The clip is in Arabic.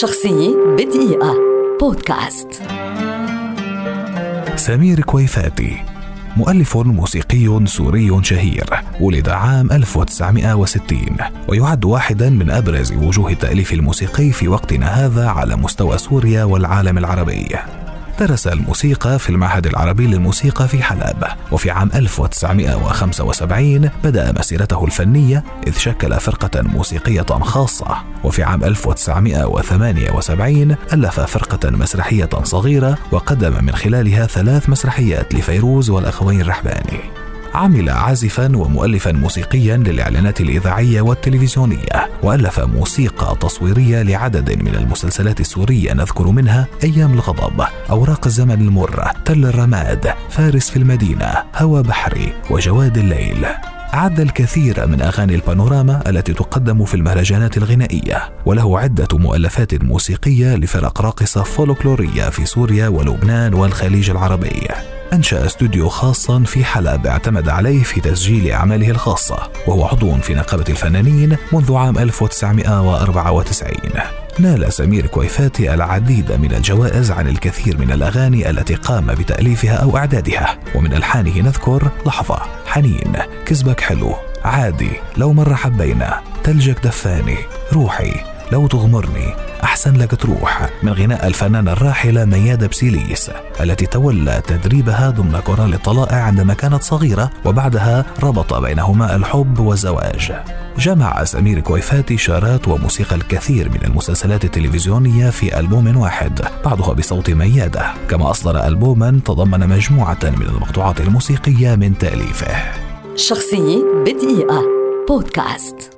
شخصية بدقيقة. بودكاست. سمير كويفاتي مؤلف موسيقي سوري شهير ولد عام 1960 ويعد واحدا من أبرز وجوه التأليف الموسيقي في وقتنا هذا على مستوى سوريا والعالم العربي. درس الموسيقى في المعهد العربي للموسيقى في حلب. وفي عام 1975 بدأ مسيرته الفنية إذ شكل فرقة موسيقية خاصة. وفي عام 1978 ألف فرقة مسرحية صغيرة وقدم من خلالها ثلاث مسرحيات لفيروز والأخوين الرحباني عمل عازفا ومؤلفا موسيقيا للإعلانات الإذاعية والتلفزيونية وألف موسيقى تصويرية لعدد من المسلسلات السورية نذكر منها أيام الغضب أوراق الزمن المر تل الرماد فارس في المدينة هوى بحري وجواد الليل. عد الكثير من أغاني البانوراما التي تقدم في المهرجانات الغنائية وله عدة مؤلفات موسيقية لفرق راقصة فولكلورية في سوريا ولبنان والخليج العربي. أنشأ استوديو خاصا في حلب اعتمد عليه في تسجيل أعماله الخاصة وهو عضو في نقابة الفنانين منذ عام 1994 نال سمير كويفاتي العديد من الجوائز عن الكثير من الأغاني التي قام بتأليفها أو إعدادها. ومن ألحانه نذكر لحظة حنين كذبك حلو عادي لو مرة حبينا تلجك دفاني روحي لو تغمرني أحسن لك تروح من غناء الفنانة الراحلة ميادة بسيليس التي تولى تدريبها ضمن كورال الطلائع عندما كانت صغيرة وبعدها ربط بينهما الحب والزواج. جمع سمير كويفاتي شارات وموسيقى الكثير من المسلسلات التلفزيونية في ألبوم واحد بعضها بصوت ميادة. كما أصدر ألبوما تضمن مجموعة من المقطوعات الموسيقية من تأليفه. شخصية بدقيقة. بودكاست.